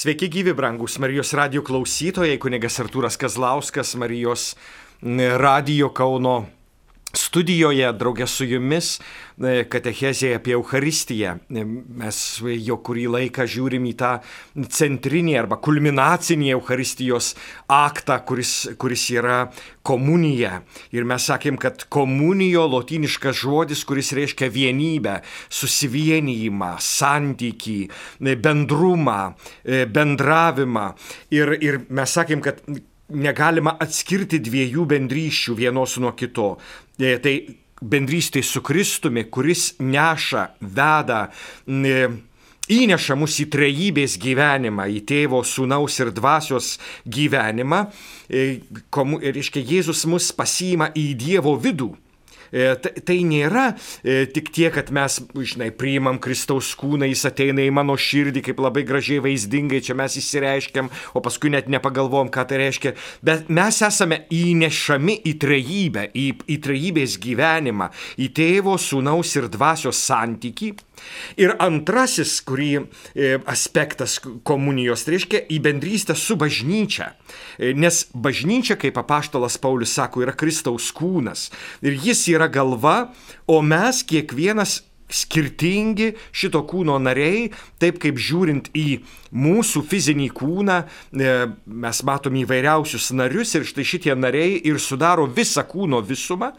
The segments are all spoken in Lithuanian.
Sveiki gyvi, brangus Marijos radio klausytojai, kunigas Artūras Kazlauskas, Marijos radio Kauno studijoje, draugė su jumis, katechezėje apie Euharistiją. Mes jau kurį laiką žiūrim į tą centrinį arba kulminacinį Euharistijos aktą, kuris, kuris yra komunija. Ir mes sakėm, kad komunijo lotiniškas žodis, kuris reiškia vienybę, susivienijimą, santykį, bendrumą, bendravimą. Ir, ir mes sakėm, kad negalima atskirti dviejų bendryščių vienos nuo kito. Tai bendrystė su Kristumi, kuris neša, veda, įneša mus į trejybės gyvenimą, į tėvo, sūnaus ir dvasios gyvenimą. Reiškia, Jėzus mus pasiima į Dievo vidų. Tai, tai nėra tik tie, kad mes, žinai, priimam Kristaus kūną, jis ateina į mano širdį, kaip labai gražiai vaizdingai čia mes įsireiškiam, o paskui net nepagalvom, ką tai reiškia. Bet mes esame įnešami į trejybę, į, į trejybės gyvenimą, į tėvo, sūnaus ir dvasios santyki. Ir antrasis, kurį aspektas komunijos, tai reiškia į bendrystę su bažnyčia. Nes bažnyčia, kaip apaštalas Paulius sako, yra Kristaus kūnas. Ir jis yra galva, o mes kiekvienas skirtingi šito kūno nariai, taip kaip žiūrint į mūsų fizinį kūną, mes matom įvairiausius narius ir štai šitie nariai ir sudaro visą kūno visumą,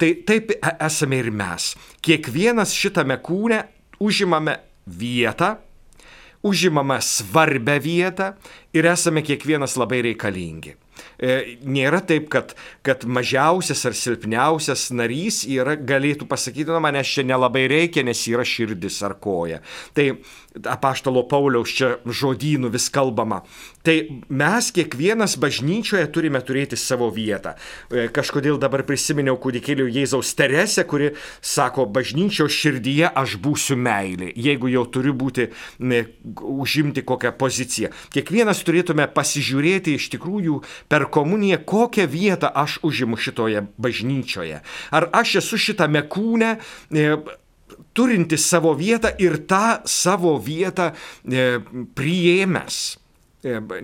tai taip esame ir mes. Kiekvienas šitame kūne užimame vietą, užimame svarbę vietą ir esame kiekvienas labai reikalingi. Nėra taip, kad, kad mažiausias ar silpniausias narys yra, galėtų pasakyti, na, manęs čia nelabai reikia, nes yra širdis ar koja. Tai apaštalo Pauliaus čia žodynų vis kalbama. Tai mes kiekvienas bažnyčioje turime turėti savo vietą. Kažkodėl dabar prisiminiau kūdikėlių Jėzaus Teresę, kuri sako, bažnyčios širdyje aš būsiu meilė, jeigu jau turiu būti, ne, užimti kokią poziciją. Kiekvienas turėtume pasižiūrėti iš tikrųjų per komuniją, kokią vietą aš užimu šitoje bažnyčioje. Ar aš esu šitame kūne, turinti savo vietą ir tą savo vietą e, priėmęs.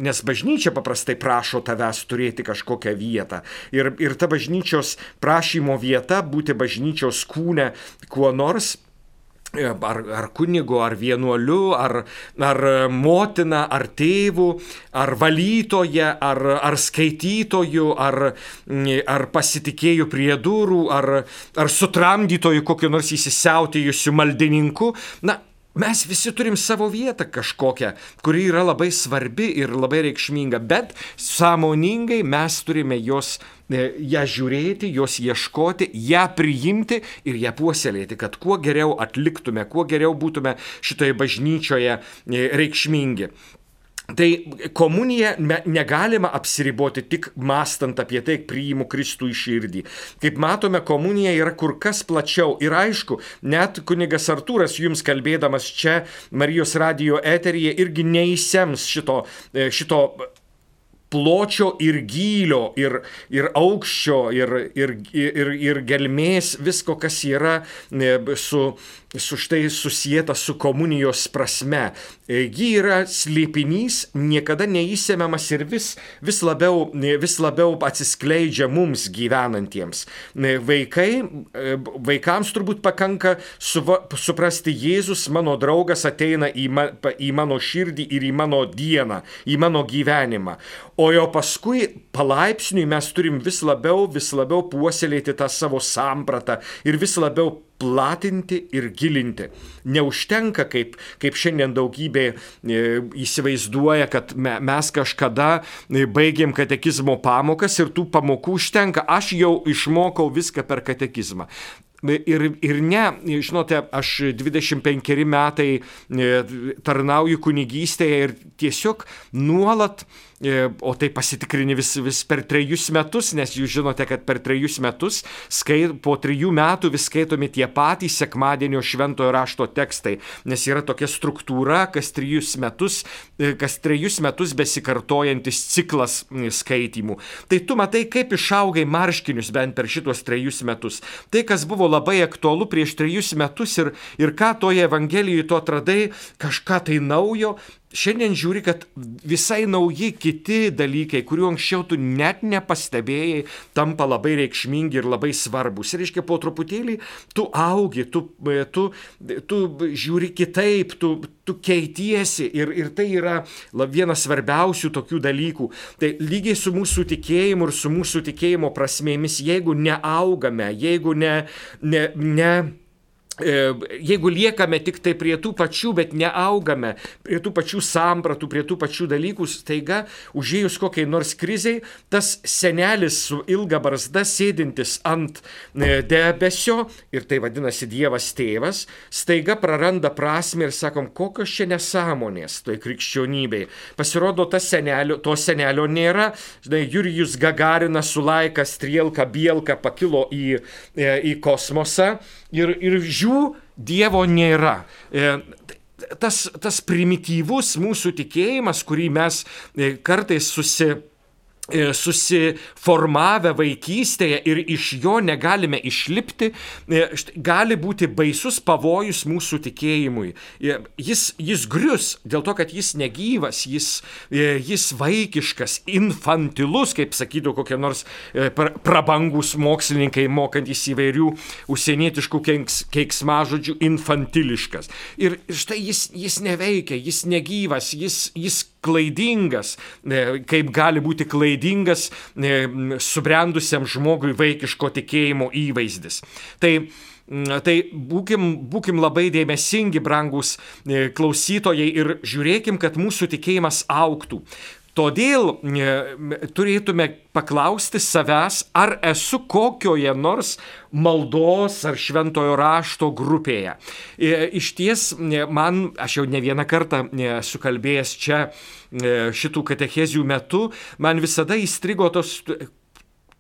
Nes bažnyčia paprastai prašo tavęs turėti kažkokią vietą. Ir, ir ta bažnyčios prašymo vieta būti bažnyčios kūne kuo nors ar, ar kunigu, ar vienuoliu, ar, ar motina, ar tėvu, ar valytoje, ar, ar skaitytoju, ar, ar pasitikėjų prie durų, ar, ar sutramdytoju kokiu nors įsisiautėjusiu maldininku. Na, Mes visi turim savo vietą kažkokią, kuri yra labai svarbi ir labai reikšminga, bet sąmoningai mes turime jos, ją žiūrėti, jos ieškoti, ją priimti ir ją puoselėti, kad kuo geriau atliktume, kuo geriau būtume šitoje bažnyčioje reikšmingi. Tai komunija negalima apsiriboti tik mastant apie tai, priimu Kristų į širdį. Kaip matome, komunija yra kur kas plačiau. Ir aišku, net kunigas Artūras jums kalbėdamas čia Marijos radio eteryje irgi neįsems šito, šito pločio ir gylio, ir, ir aukščio, ir, ir, ir, ir gelmės, visko, kas yra su, su štai susijęta su komunijos prasme. Ji yra slėpinys, niekada neįsemiamas ir vis, vis, labiau, vis labiau atsiskleidžia mums gyvenantiems. Vaikai, vaikams turbūt pakanka suva, suprasti, Jėzus, mano draugas, ateina į, ma, į mano širdį ir į mano dieną, į mano gyvenimą. O jau paskui palaipsniui mes turim vis labiau, vis labiau puoselėti tą savo sampratą ir vis labiau platinti ir gilinti. Neužtenka, kaip, kaip šiandien daugybė e, įsivaizduoja, kad me, mes kažkada e, baigėm katekizmo pamokas ir tų pamokų užtenka. Aš jau išmokau viską per katekizmą. Ir, ir ne, žinote, aš 25 metai e, tarnauju kunigystėje ir tiesiog nuolat o tai pasitikrini vis, vis per trejus metus, nes jūs žinote, kad per trejus metus, skai, po trijų metų vis skaitomi tie patys sekmadienio šventojo rašto tekstai, nes yra tokia struktūra, kas trejus metus, kas trejus metus besikartojantis ciklas skaitimų. Tai tu matai, kaip išaugai marškinius bent per šitos trejus metus. Tai, kas buvo labai aktualu prieš trejus metus ir, ir ką toje Evangelijoje tu atradai, kažką tai naujo, šiandien žiūri, kad visai nauji kiti dalykai, kuriuo anksčiau tu net nepastebėjai, tampa labai reikšmingi ir labai svarbus. Ir reiškia, po truputėlį tu augi, tu, tu, tu žiūri kitaip, tu, tu keitiesi ir, ir tai yra vienas svarbiausių tokių dalykų. Tai lygiai su mūsų tikėjimu ir su mūsų tikėjimo prasmėmis, jeigu neaugame, jeigu ne, ne, ne E, jeigu liekame tik tai prie tų pačių, bet neaugame, prie tų pačių sampratų, prie tų pačių dalykų, staiga užėjus kokiai nors kriziai, tas senelis su ilga barzda sėdintis ant e, debesio, ir tai vadinasi Dievas tėvas, staiga praranda prasme ir sakom, kokios čia nesąmonės toj krikščionybei. Pasirodo, senelio, to senelio nėra, žinai, Jurijus Gagarinas su laika, strielka, bielka pakilo į, e, į kosmosą ir, ir žiū Dievo nėra. E, tas, tas primityvus mūsų tikėjimas, kurį mes e, kartais susi E, susiformavę vaikystėje ir iš jo negalime išlipti, e, gali būti baisus pavojus mūsų tikėjimui. E, jis, jis grius dėl to, kad jis negyvas, jis, jis vaikiškas, infantilus, kaip sakytų kokie nors prabangus mokslininkai, mokantys įvairių užsienietiškų keiksmažodžių, infantiliškas. Ir štai jis, jis neveikia, jis negyvas, jis, jis klaidingas, kaip gali būti klaidingas subrendusiam žmogui vaikiško tikėjimo įvaizdis. Tai Tai būkim, būkim labai dėmesingi, brangus klausytojai, ir žiūrėkim, kad mūsų tikėjimas auktų. Todėl e, turėtume paklausti savęs, ar esu kokioje nors maldos ar šventojo rašto grupėje. E, iš ties, e, man, aš jau ne vieną kartą sukalbėjęs čia šitų katechezių metu, man visada įstrigo tos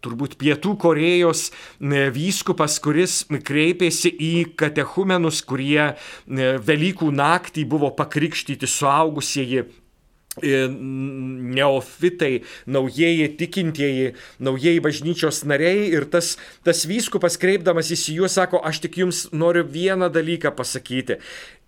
turbūt Pietų Korejos vyskupas, kuris kreipėsi į katechumenus, kurie Velykų naktį buvo pakrikštyti suaugusieji neofitai, naujieji tikintieji, naujieji bažnyčios nariai ir tas, tas vyskupas kreipdamasis į juos sako, aš tik jums noriu vieną dalyką pasakyti.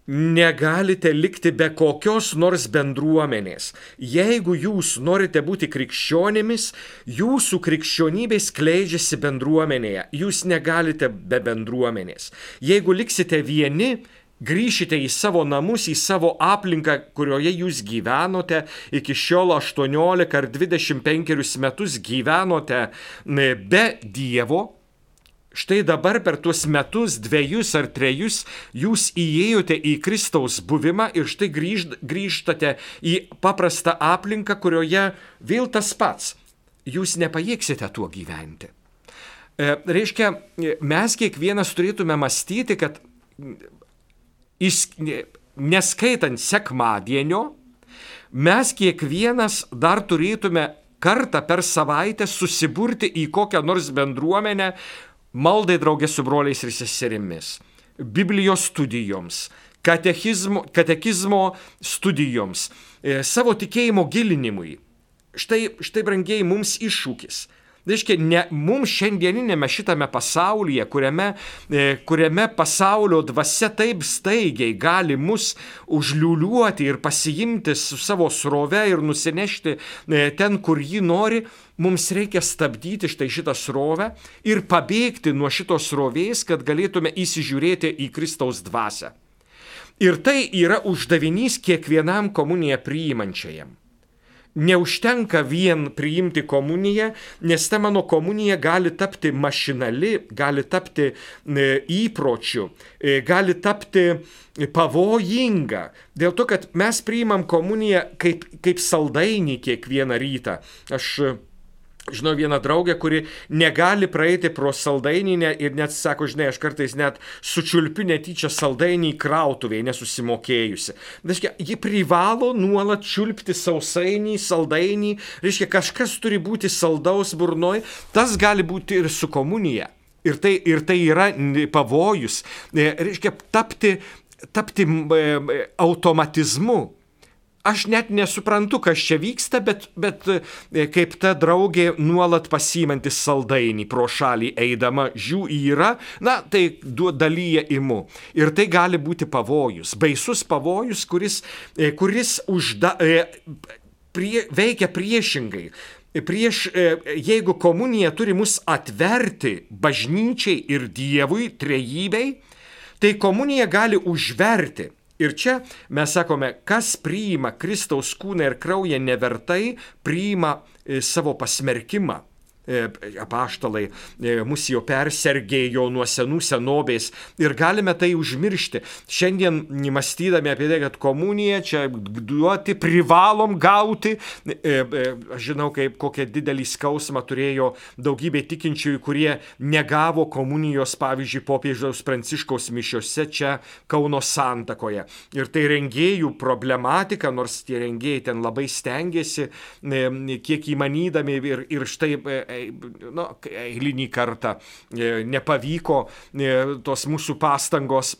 Negalite likti be kokios nors bendruomenės. Jeigu jūs norite būti krikščionimis, jūsų krikščionybė skleidžiasi bendruomenėje. Jūs negalite be bendruomenės. Jeigu liksite vieni, grįšite į savo namus, į savo aplinką, kurioje jūs gyvenote, iki šiol 18 ar 25 metus gyvenote be Dievo, Štai dabar per tuos metus, dviejus ar trejus, jūs įėjote į Kristaus buvimą ir štai grįžt, grįžtate į paprastą aplinką, kurioje vėl tas pats. Jūs nepajėgsite tuo gyventi. E, reiškia, mes kiekvienas turėtume mąstyti, kad neskaitant sekmadienio, mes kiekvienas dar turėtume kartą per savaitę susiburti į kokią nors bendruomenę, maldai draugė su broliais ir seserimis, Biblijos studijoms, katekizmo, katekizmo studijoms, e, savo tikėjimo gilinimui. Štai, štai brangiai, mums iššūkis reiškia, ne, mums šiandieninėme šitame pasaulyje, kuriame, e, kuriame pasaulio dvasia taip staigiai gali mus užliuliuoti ir pasiimti su savo srove ir nusinešti e, ten, kur ji nori, mums reikia stabdyti štai šitą srovę ir pabėgti nuo šitos srovės, kad galėtume įsižiūrėti į Kristaus dvasę. Ir tai yra uždavinys kiekvienam komuniją priimančiajam neužtenka vien priimti komuniją, nes ta mano komunija gali tapti mašinali, gali tapti e, įpročiu, e, gali tapti pavojinga. Dėl to, kad mes priimam komuniją kaip, kaip saldainį kiekvieną rytą. Aš Žinau vieną draugę, kuri negali praeiti pro saldainį ir net sako, žinai, aš kartais net sučiulpiu netyčia saldainį krautuviai nesusimokėjusi. Reiškia, ji privalo nuolat čiulpti sausainį, saldainį, reiškia, kažkas turi būti saldaus burnoj, tas gali būti ir su komunija. Ir tai, ir tai yra pavojus. E, reiškia, tapti, tapti e, automatizmu aš net nesuprantu, kas čia vyksta, bet, bet kaip ta draugė nuolat pasimantis saldainį pro šalį eidama, žiū yra, na, tai dalyje imu. Ir tai gali būti pavojus, baisus pavojus, kuris, kuris užda, prie, veikia priešingai prieš, e, jeigu komunija turi mus atverti bažnyčiai ir Dievui, trejybei, tai komunija gali užverti. Ir čia mes sakome, kas priima Kristaus kūną ir kraują nevertai, priima e, savo pasmerkimą. E, apaštalai e, mus jau persergėjo nuo senų senovės ir galime tai užmiršti. Šiandien mąstydami apie tai, kad komuniją čia duoti, privalom gauti, e, aš žinau, kaip kokią didelį skausmą turėjo daugybė tikinčiųjų, kurie negavo komunijos, pavyzdžiui, popiežiaus pranciškaus mišiose čia Kauno santakoje. Ir tai rengėjų problematika, nors tie rengėjai ten labai stengiasi, kiek įmanydami ir, ir štai nu, eilinį kartą e, nepavyko e, tos mūsų pastangos.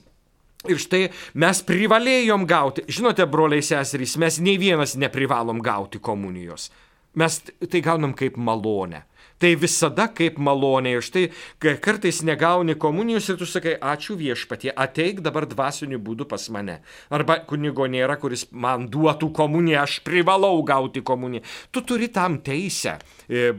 Ir štai mes privalėjom gauti, žinote, broliai seserys, mes nei vienas neprivalom gauti komunijos. Mes tai gaunam kaip malonę. Tai visada kaip malonė. Ir štai, kai kartais negauni komunijos ir tu sakai, ačiū viešpatie, ateik dabar dvasiniu būdu pas mane. Arba kunigo nėra, kuris man duotų komuniją, aš privalau gauti komuniją. Tu turi tam teisę e,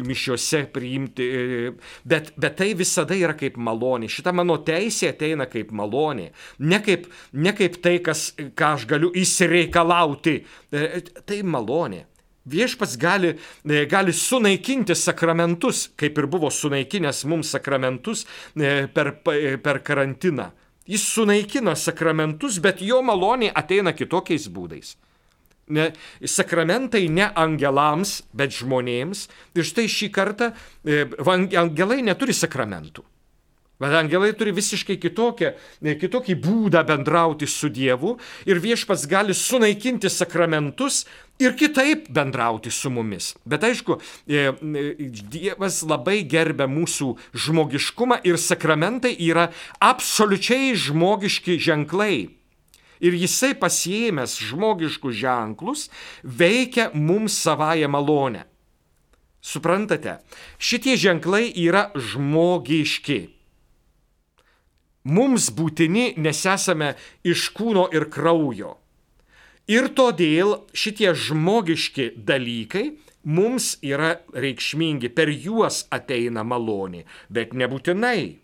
mišiuose priimti, e, bet, bet tai visada yra kaip malonė. Šita mano teisė ateina kaip malonė. Ne kaip, ne kaip tai, kas, ką aš galiu įsireikalauti. E, tai malonė. Viešpats gali, e, gali sunaikinti sakramentus, kaip ir buvo sunaikinęs mums sakramentus e, per, e, per karantiną. Jis sunaikina sakramentus, bet jo malonė ateina kitokiais būdais. Ne, sakramentai ne angelams, bet žmonėms. Ir štai šį kartą angelai neturi sakramentų. Bet angelai turi visiškai kitokią, kitokį būdą bendrauti su Dievu ir viešpats gali sunaikinti sakramentus ir kitaip bendrauti su mumis. Bet aišku, e, e, Dievas labai gerbia mūsų žmogiškumą ir sakramentai yra absoliučiai žmogiški ženklai. Ir jisai pasiėmęs žmogiškus ženklus veikia mums savają malonę. Suprantate, šitie ženklai yra žmogiški mums būtini, nes esame iš kūno ir kraujo. Ir todėl šitie žmogiški dalykai mums yra reikšmingi, per juos ateina malonė, bet nebūtinai.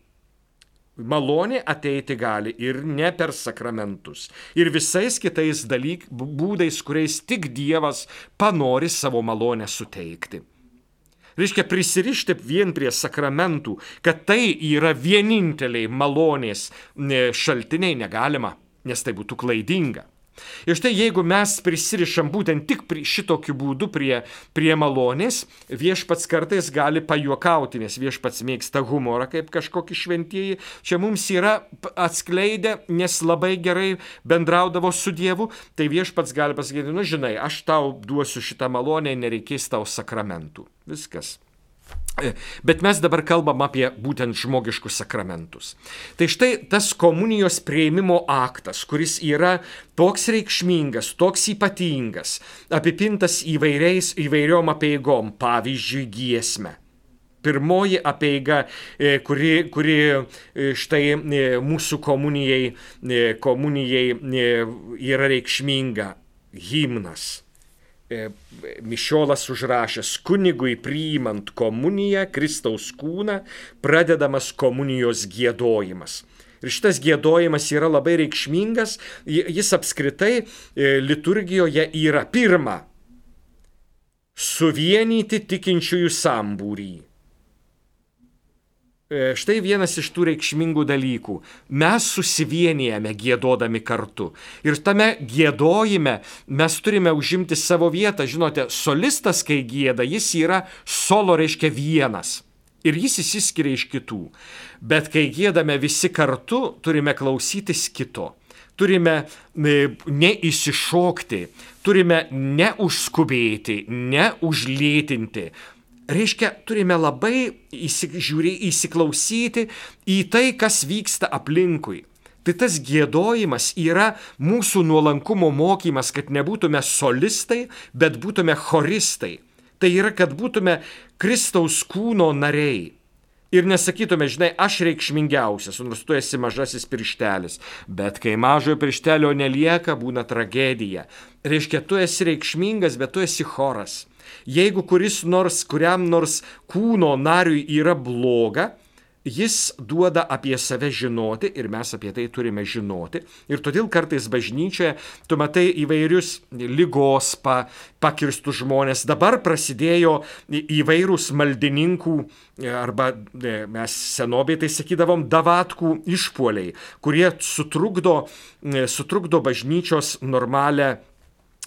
Malonė ateiti gali ir ne per sakramentus. Ir visais kitais dalyk, būdais, kuriais tik Dievas panori savo malonę suteikti. Reiškia prisirišti vien prie sakramentų, kad tai yra vieninteliai malonės šaltiniai negalima, nes tai būtų klaidinga. Ir štai jeigu mes prisirišam būtent tik šitokiu būdu prie, prie malonės, viešpats kartais gali pajuokauti, nes viešpats mėgsta humorą kaip kažkokį šventieji. Čia mums yra atskleidę, nes labai gerai bendraudavo su Dievu, tai viešpats gali pasakyti, nu žinai, aš tau duosiu šitą malonę, nereikės tau sakramentų. Viskas. E, bet mes dabar kalbam apie būtent žmogiškus sakramentus. Tai štai tas komunijos prieimimo aktas, kuris yra toks reikšmingas, toks ypatingas, apipintas įvairiais, įvairiom apieigom, pavyzdžiui, giesmę. Pirmoji apieiga, e, kuri, kuri e, štai mūsų komunijai, komunijai yra reikšminga - himnas Mišiolas užrašęs kunigui priimant komuniją, Kristaus kūną, pradedamas komunijos gėdojimas. Ir šitas gėdojimas yra labai reikšmingas, jis apskritai e, liturgijoje yra pirma - suvienyti tikinčiųjų sambūrį. E, štai vienas iš tų reikšmingų dalykų. Mes susivienijame gėdodami kartu. Ir tame gėdojime mes turime užimti savo vietą. Žinote, solistas, kai gėda, jis yra solo reiškia vienas. Ir jis įsiskiria iš kitų. Bet kai gėdame visi kartu, turime klausytis kito. Turime e, neįsišokti, turime neužskubėti, neužlėtinti, Reiškia, turime labai įsižiūrė, įsiklausyti į tai, kas vyksta aplinkui. Tai tas gėdojimas yra mūsų nuolankumo mokymas, kad nebūtume solistai, bet būtume choristai. Tai yra, kad būtume Kristaus kūno nariai. Ir nesakytume, žinai, aš reikšmingiausias, nors tu esi mažasis pirštelis. Bet kai mažojo pirštelio nelieka, būna tragedija. Reiškia, tu esi reikšmingas, bet tu esi choras. Jeigu kuris nors, kuriam nors kūno nariui yra bloga, jis duoda apie save žinoti ir mes apie tai turime žinoti. Ir todėl kartais bažnyčioje tu matai įvairius lygos pa, pakirstus žmonės. Dabar prasidėjo įvairūs maldininkų arba e, mes senovėje tai sakydavom davatkų išpoliai, kurie sutrukdo, e, sutrukdo bažnyčios normalią E,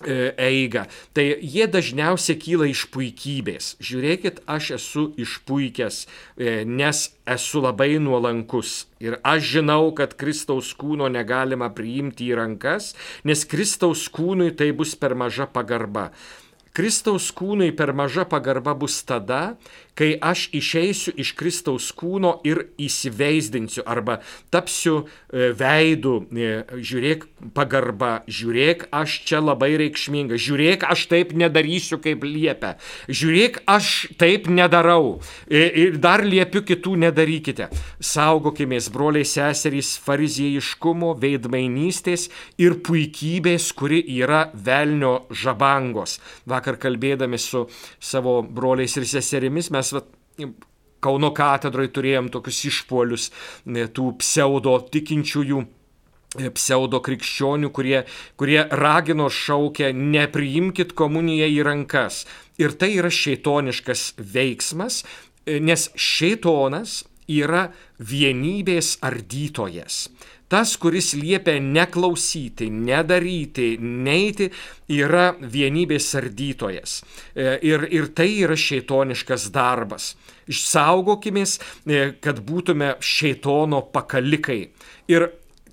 eigą. Tai jie dažniausiai kyla iš puikybės. Žiūrėkit, aš esu išpuikęs, e, nes esu labai nuolankus. Ir aš žinau, kad Kristaus kūno negalima priimti į rankas, nes Kristaus kūnui tai bus per maža pagarba. Kristaus kūnui per maža pagarba bus tada, kai aš išeisiu iš Kristaus kūno ir įsiveisdinsiu arba tapsiu e, veidu, e, žiūrėk pagarba, žiūrėk, aš čia labai reikšminga, žiūrėk, aš taip nedarysiu, kaip liepia, žiūrėk, aš taip nedarau e, ir dar liepiu kitų nedarykite. Saugokimės, broliai seserys, fariziejiškumo, veidmainystės ir puikybės, kuri yra velnio žabangos. Vakar kalbėdami su savo broliais ir seserimis mes mes vat, Kauno katedroje turėjom tokius išpolius tų pseudo tikinčiųjų e, pseudo krikščionių, kurie, kurie ragino šaukę, nepriimkit komuniją į rankas. Ir tai yra šeitoniškas veiksmas, e, nes šeitonas yra vienybės ardytojas. Tas, kuris liepia neklausyti, nedaryti, neiti, yra vienybės sardytojas. E, ir, ir tai yra šeitoniškas darbas. Išsaugokimės, e, kad būtume šeitono pakalikai. Ir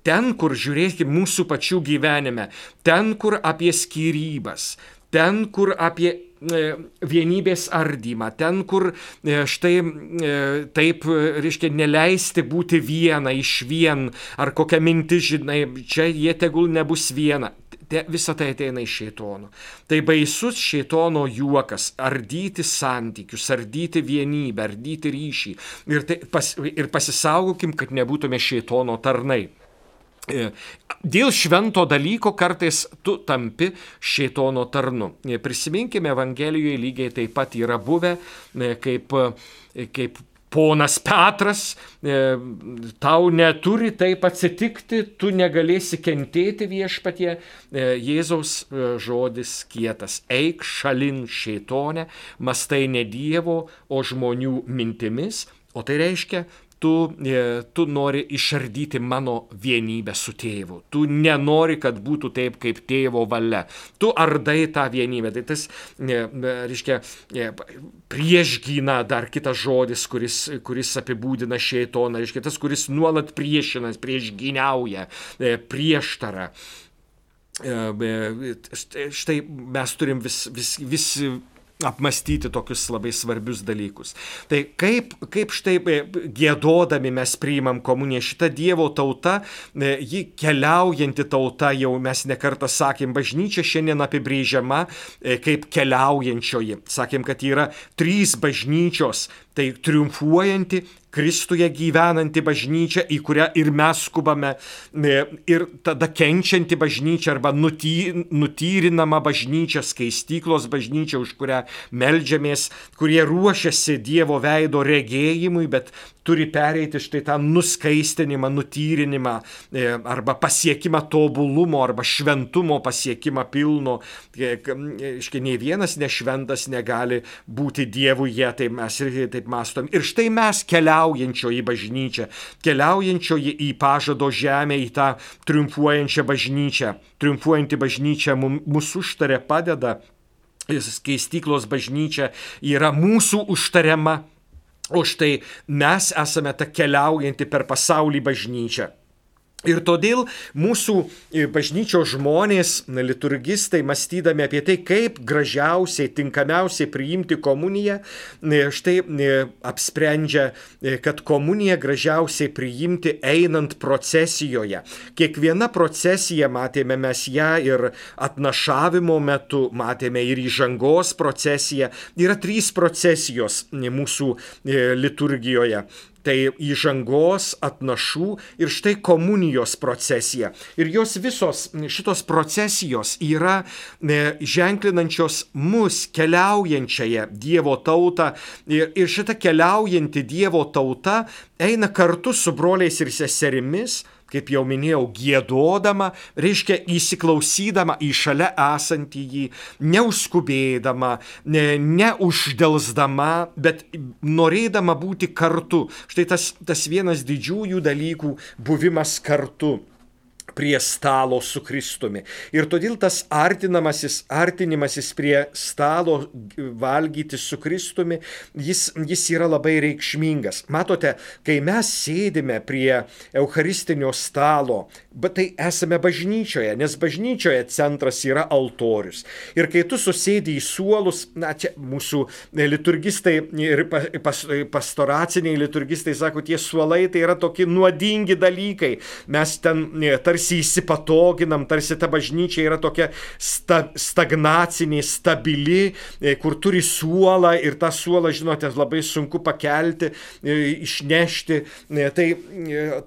ten, kur žiūrėkime mūsų pačių gyvenime, ten, kur apie skirybas, ten, kur apie vienybės ardymą, ten, kur e, štai e, taip, reiškia, neleisti būti viena iš vien, ar kokia mintis, žinai, čia jie tegul nebus viena. Te, visa tai ateina iš šėtono. Tai baisus šėtono juokas - ardyti santykius, ardyti vienybę, ardyti ryšį. Ir, tai, pas, ir pasisaugokim, kad nebūtume šėtono tarnai. E, dėl švento dalyko kartais tu tampi šėtono tarnu. E, prisiminkime, Evangelijoje lygiai taip pat yra buvę, e, kaip, kaip ponas Petras, tau neturi taip atsitikti, tu negalėsi kentėti viešpatie. Jėzaus žodis kietas - eik šalin šėtonę, mastai ne Dievo, o žmonių mintimis. O tai reiškia, tu, e, tu nori išardyti mano vienybę su tėvu. Tu nenori, kad būtų taip, kaip tėvo valia. Tu ardai tą vienybę. Tai tas, e, e, reiškia, priešgyna dar kitas žodis, kuris, kuris apibūdina šeitoną. Reiškia, tas, kuris nuolat priešinas, priešgyniauja, prieštarą. Štai mes turim vis, vis, vis apmastyti tokius labai svarbius dalykus. Tai kaip, kaip štai e, gėdodami mes priimam komuniją, šita Dievo tauta, e, ji keliaujanti tauta, jau mes nekartą sakėm, bažnyčia šiandien apibrėžiama e, kaip keliaujančioji. Sakėm, kad yra trys bažnyčios tai triumfuojanti, Kristuje gyvenanti bažnyčia, į kurią ir mes skubame, e, ir tada kenčianti bažnyčia arba nuty, nutyrinama bažnyčia, skaistyklos bažnyčia, už kurią melžiamės, kurie ruošiasi Dievo veido regėjimui, bet turi pereiti štai tą nuskaistinimą, nutyrinimą e, arba pasiekimą tobulumo arba šventumo pasiekimą pilno. E, Iškai nei vienas nešventas negali būti Dievuje, tai mes irgi taip mastom. Ir štai mes keliaujančioji bažnyčia, keliaujančioji į pažado žemę, į tą triumfuojančią bažnyčią. Triumfuojanti bažnyčia mūsų užtarė padeda. Keistyklos bažnyčia yra mūsų užtariama O štai mes esame ta keliaujanti per pasaulį bažnyčia. Ir todėl mūsų e, bažnyčios žmonės, liturgistai, mąstydami apie tai, kaip gražiausiai, tinkamiausiai priimti komuniją, e, štai e, apsprendžia, kad komuniją gražiausiai priimti einant procesijoje. Kiekviena procesija, matėme mes ją ir atnašavimo metu, matėme ir įžangos procesiją, yra trys procesijos mūsų liturgijoje tai įžangos, atnašų ir štai komunijos procesija. Ir jos visos šitos procesijos yra e, ženklinančios mus keliaujančiąją Dievo tautą ir, ir šita keliaujanti Dievo tauta eina kartu su broliais ir seserimis kaip jau minėjau, gėdodama, reiškia įsiklausydama į šalia esantį jį, neuskubėdama, ne, neuždelsdama, bet norėdama būti kartu. Štai tas, tas vienas didžiųjų dalykų - buvimas kartu prie stalo su Kristumi. Ir todėl tas artinamasis, artinimasis prie stalo valgyti su Kristumi, jis, jis yra labai reikšmingas. Matote, kai mes sėdime prie Eucharistinio stalo, bet tai esame bažnyčioje, nes bažnyčioje centras yra altorius. Ir kai tu susėdi į suolus, na čia mūsų liturgistai ir pas, pastoraciniai liturgistai sako, tie suolai tai yra tokie nuodingi dalykai. Mes ten tarsi įsipatoginam, tarsi ta bažnyčia yra tokia sta, stagnacinė, stabili, kur turi suolą ir tą suolą, žinote, labai sunku pakelti, išnešti. Tai,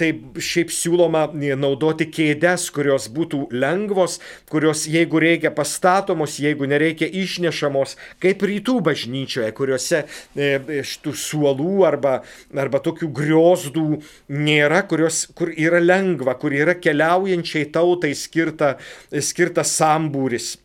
tai šiaip siūloma naudoti kėdes, kurios būtų lengvos, kurios jeigu reikia pastatomos, jeigu nereikia išnešamos, kaip rytų bažnyčioje, kuriuose e, šitų suolų arba, arba tokių griozdų nėra, kurios, kur yra lengva, kur yra keliaujančiai tautai skirta, skirta sambūris.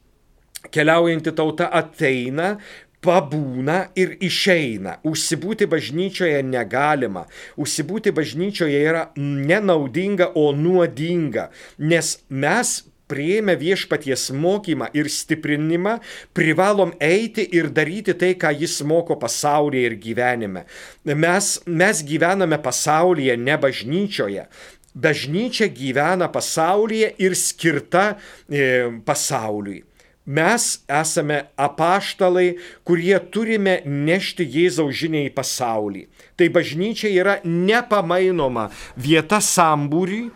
Keliaujanti tauta ateina, pabūna ir išeina. Užsibūti bažnyčioje negalima. Užsibūti bažnyčioje yra nenaudinga, o nuodinga, nes mes prieėmę viešpaties mokymą ir stiprinimą, privalom eiti ir daryti tai, ką jis moko pasaulyje ir gyvenime. Mes, mes gyvename pasaulyje, ne bažnyčioje. Bažnyčia gyvena pasaulyje ir skirta e, pasauliui. Mes esame apaštalai, kurie turime nešti Jėzaus žinią į pasaulį. Tai bažnyčia yra nepamainoma vieta sambūriui,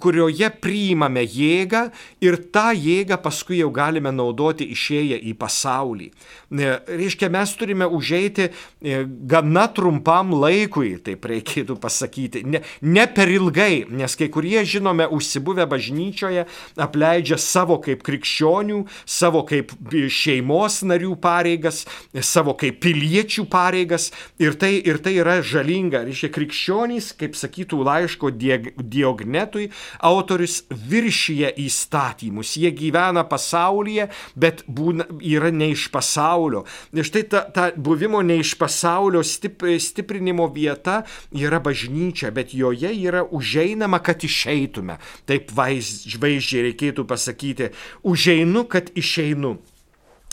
kurioje priimame jėgą ir tą jėgą paskui jau galime naudoti išėję į pasaulį. E, reiškia, mes turime užeiti e, gana trumpam laikui, taip reikėtų pasakyti, ne, ne per ilgai, nes kai kurie, žinome, užsibuvę bažnyčioje, apleidžia savo kaip krikščionių, savo kaip šeimos narių pareigas, savo kaip piliečių pareigas ir tai, ir tai yra žalinga. Reiškia, krikščionys, kaip sakytų laiško Dievo Diognetui autorius viršyje įstatymus. Jie gyvena pasaulyje, bet būna, yra ne iš pasaulio. Ir štai ta, ta buvimo ne iš pasaulio stip, stiprinimo vieta yra bažnyčia, bet joje yra užeinama, kad išeitume. Taip vaizdžiai reikėtų pasakyti. Užeinu, kad išeinu.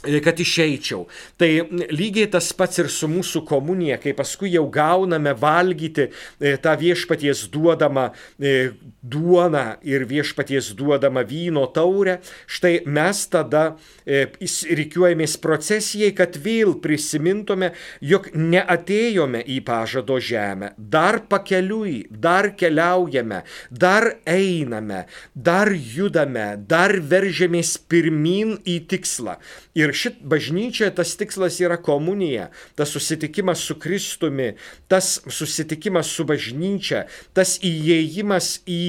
E, kad išeičiau. Tai lygiai tas pats ir su mūsų komunija, kai paskui jau gauname valgyti e, tą viešpaties duodamą e, duoną ir viešpaties duodamą vyno taurę, štai mes tada reikiuojamės procesijai, kad vėl prisimintume, jog neatėjome į pažado žemę, dar pakeliui, dar keliaujame, dar einame, dar judame, dar veržėmės pirmin į tikslą. Ir šit bažnyčioje tas tikslas yra komunija, tas susitikimas su Kristumi, tas susitikimas su bažnyčia, tas įėjimas į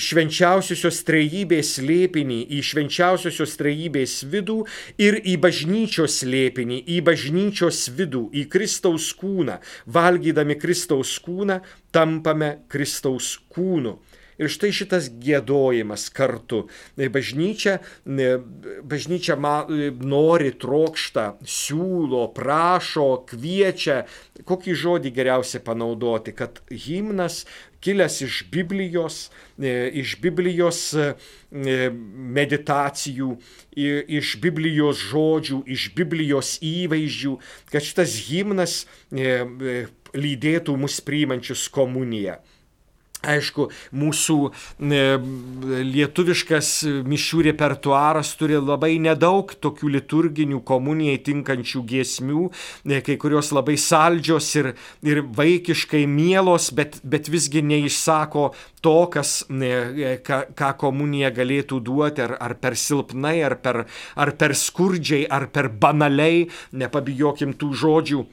švenčiausiosios trejybės slėpinį, į švenčiausiosios trejybės vidų ir į bažnyčios slėpinį, į bažnyčios vidų, į Kristaus kūną. Valgydami Kristaus kūną tampame Kristaus kūnu. Ir štai šitas gėdojimas kartu. Bažnyčia, bažnyčia nori, trokšta, siūlo, prašo, kviečia. Kokį žodį geriausia panaudoti, kad himnas kilęs iš Biblijos, iš Biblijos meditacijų, iš Biblijos žodžių, iš Biblijos įvaizdžių, kad šitas himnas lydėtų mus priimančius komuniją. Aišku, mūsų e, lietuviškas mišių repertuaras turi labai nedaug tokių liturginių komunijai tinkančių giesmių, e, kai kurios labai saldžios ir, ir vaikiškai mielos, bet, bet visgi neišsako to, kas, e, ką, ką komunija galėtų duoti, ar, ar per silpnai, ar per, ar per skurdžiai, ar per banaliai, nepabijokim tų žodžių.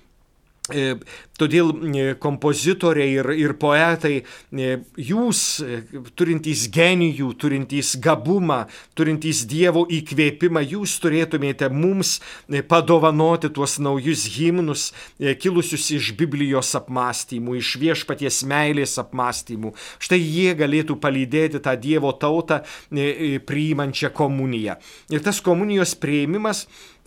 E, todėl e, kompozitoriai ir, ir poetai, e, jūs turintys genijų, turintys gabumą, turintys Dievo įkvėpimą, jūs turėtumėte mums padovanoti tuos naujus himnus, kilusius iš Biblijos apmąstymų, iš viešpaties meilės apmąstymų. Štai jie galėtų palydėti tą Dievo tautą priimančią komuniją. Ir tas komunijos prieimimas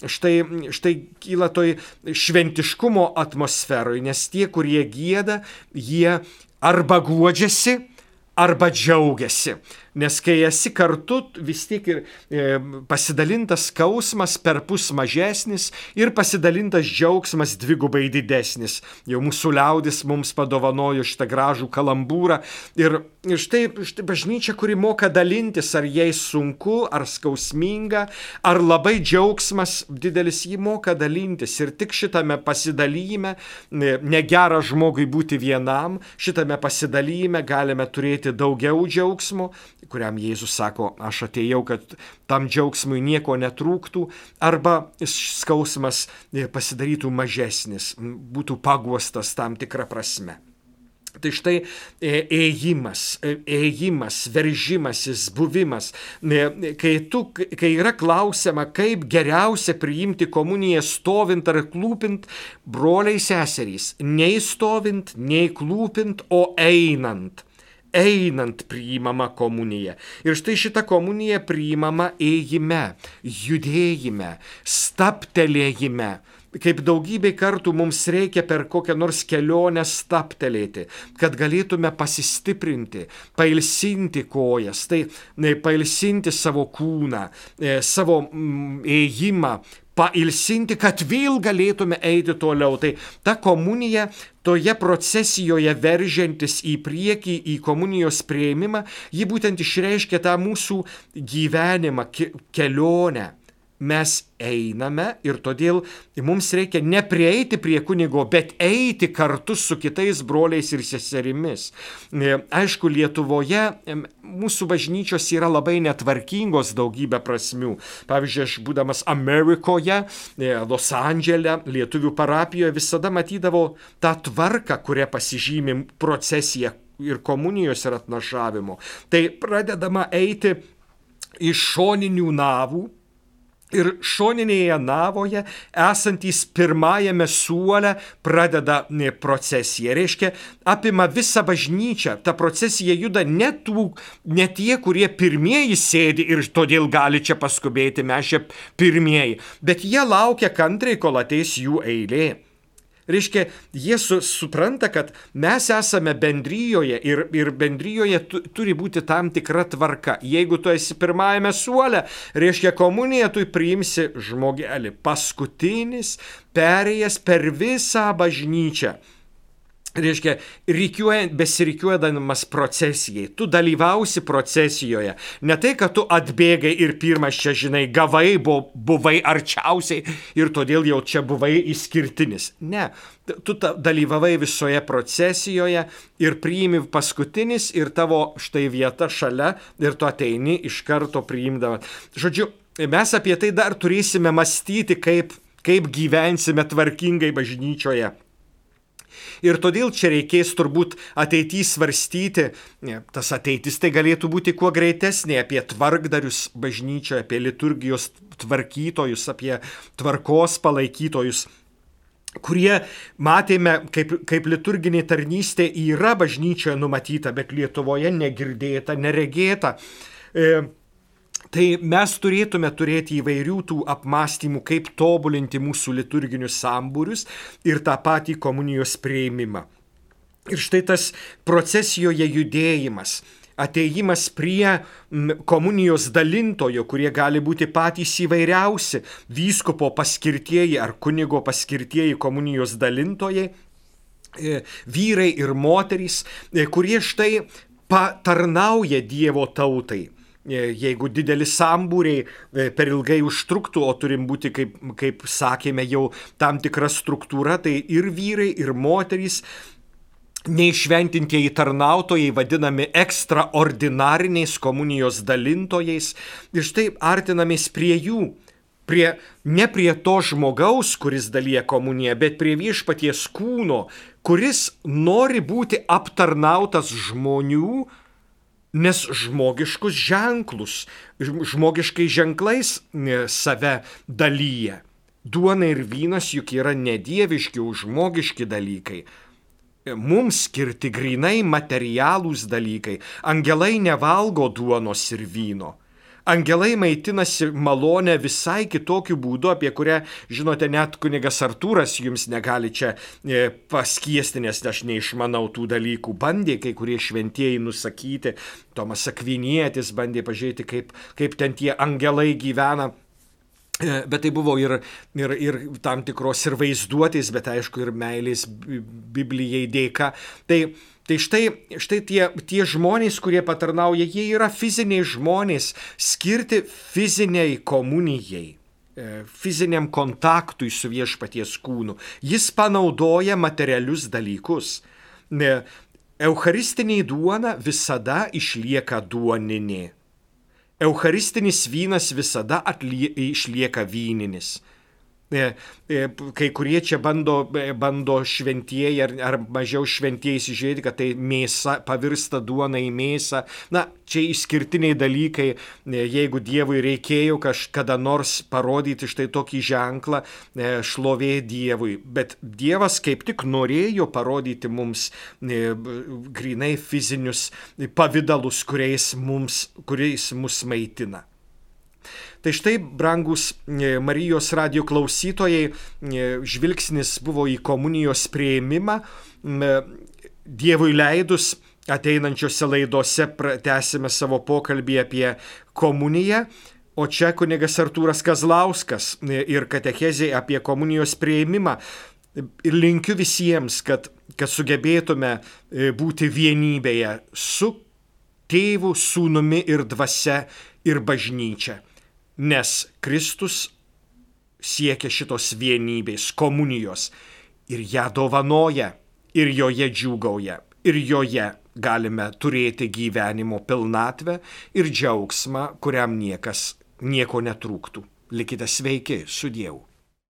štai, štai kyla toj šventiškumo atmosferoje, nes tie, kurie gėda, jie arba guodžiasi, arba džiaugiasi. Nes kai esi kartu, vis tiek ir e, pasidalintas skausmas per pus mažesnis ir pasidalintas džiaugsmas dvigubai didesnis. Jau mūsų liaudis mums padovanojo šitą gražų kalambūrą. Ir, ir štai, štai bažnyčia, kuri moka dalintis, ar jai sunku, ar skausminga, ar labai džiaugsmas didelis, ji moka dalintis. Ir tik šitame pasidalyme, negera žmogui būti vienam, šitame pasidalyme galime turėti daugiau džiaugsmo kuriam Jėzus sako, aš atėjau, kad tam džiaugsmui nieko netrūktų, arba skausmas e, pasidarytų mažesnis, būtų paguostas tam tikrą prasme. Tai štai e, ėjimas, e, ėjimas, veržimasis, buvimas. Kai, tu, kai yra klausima, kaip geriausia priimti komuniją stovint ar klūpint, broliai seserys, nei stovint, nei klūpint, o einant einant priimama komunija. Ir štai šita komunija priimama ėjime, judėjime, staptelėjime. Kaip daugybė kartų mums reikia per kokią nors kelionę staptelėti, kad galėtume pasistiprinti, pailsinti kojas, tai pailsinti savo kūną, e, savo ėjimą, pailsinti, kad vėl galėtume eiti toliau. Tai ta komunija toje procesijoje veržiantis į priekį, į komunijos prieimimą, ji būtent išreiškia tą mūsų gyvenimą, kelionę mes einame ir todėl mums reikia neprieiti prie kunigo, bet eiti kartu su kitais broliais ir seserimis. E, aišku, Lietuvoje mūsų bažnyčios yra labai netvarkingos daugybę prasmių. Pavyzdžiui, aš būdamas Amerikoje, e, Los Andželė, lietuvių parapijoje visada matydavau tą tvarką, kurią pasižymė procesija ir komunijos ir atnašavimo. Tai pradedama eiti iš šoninių navų, Ir šoninėje navoje esantys pirmajame suole pradeda procesiją. Reiškia, apima visą bažnyčią. Ta procesija juda ne, tų, ne tie, kurie pirmieji sėdi ir todėl gali čia paskubėti, mes čia pirmieji. Bet jie laukia kantriai, kol ateis jų eilė. Reiškia, jie su, supranta, kad mes esame bendryjoje ir, ir bendryjoje tu, turi būti tam tikra tvarka. Jeigu tu esi pirmajame suole, reiškia komuniją tu priimsi žmogelį, paskutinis perėjęs per visą bažnyčią reiškia, reikiuojant, besirikiuodamas procesijai, tu dalyvausi procesijoje. Ne tai, kad tu atbėgai ir pirmas čia, žinai, gavai, buvai arčiausiai ir todėl jau čia buvai išskirtinis. Ne, tu dalyvavai visoje procesijoje ir priimi paskutinis ir tavo štai vieta šalia ir tu ateini iš karto priimdama. Žodžiu, mes apie tai dar turėsime mąstyti, kaip, kaip gyvensime tvarkingai bažnyčioje Ir todėl čia reikės turbūt ateityje svarstyti, tas ateitis tai galėtų būti kuo greitesnė apie tvarkdarius bažnyčioje, apie liturgijos tvarkytojus, apie tvarkos palaikytojus kurie matėme, kaip, kaip liturginė tarnystė yra bažnyčioje numatyta, bet Lietuvoje negirdėta, neregėta. E, Tai mes turėtume turėti įvairių tų apmąstymų, kaip tobulinti mūsų liturginius sambūrius ir tą patį komunijos prieimimą. Ir štai tas procesijoje judėjimas, ateimas prie komunijos dalintojo, kurie gali būti patys įvairiausi - vyskupo paskirtieji ar kunigo paskirtieji komunijos dalintojai, e, vyrai ir moterys, e, kurie štai patarnauja Dievo tautai. E, jeigu dideli sambūriai e, per ilgai užtruktų, o turim būti, kaip, kaip sakėme, jau tam tikra struktūra, tai ir vyrai, ir moterys neišventintieji tarnautojai vadinami ekstraordinariniais komunijos dalintojais. Ir štai artinamės prie jų, prie, ne prie to žmogaus, kuris dalyja komuniją, bet prie viešpaties kūno, kuris nori būti aptarnautas žmonių, nes žmogiškus ženklus, žmogiškai ženklais e, save dalyja. Duona ir vynas juk yra nedieviški, žmogiški dalykai mums skirti grinai materialūs dalykai. Angelai nevalgo duonos ir vyno. Angelai maitinasi malonę visai kitokiu būdu, apie kurią, žinote, net kunigas Artūras jums negali čia e, paskiesti, nes aš neišmanau tų dalykų. Bandė kai kurie šventieji nusakyti, Tomas Akvinietis bandė pažiūrėti, kaip, kaip ten tie angelai gyvena. E, bet tai buvo ir, ir, ir tam tikros ir vaizduotės, bet aišku ir meilės Biblijai dėka. Tai, tai štai, štai tie, tie žmonės, kurie patarnauja, jie yra fiziniai žmonės, skirti fiziniai komunijai e, fiziniam kontaktui su viešpaties kūnu. Jis panaudoja materialius dalykus. Eucharistinė duona visada išlieka duoninė. Eucharistinis vynas visada atlie, išlieka vyninis. E, e, kai kurie čia bando, e, bando šventieji ar, ar mažiau šventieji įsižiūrėti, kad tai mėsa pavirsta duona į mėsą. Na, čia išskirtiniai dalykai, jeigu Dievui reikėjo kažkada nors parodyti štai tokį ženklą, šlovė Dievui. Bet Dievas kaip tik norėjo parodyti mums grinai fizinius pavydalus, kuriais, mums, kuriais mus maitina. Tai štai, brangus e, Marijos radio klausytojai, e, žvilgsnis buvo į komunijos prieimimą. E, Dievui leidus ateinančiose laidose tęsime savo pokalbį apie komuniją. O čia kunigas Artūras Kazlauskas ir katechezė apie komunijos prieimimą. Ir linkiu visiems, kad, kad sugebėtume būti vienybėje su tėvu, sūnumi ir dvasia ir bažnyčia nes Kristus siekia šitos vienybės, komunijos ir ją dovanoja, ir joje džiūgauja, ir joje galime turėti gyvenimo pilnatvę ir džiaugsmą, kuriam niekas nieko netrūktų. Likite sveiki su Dievu.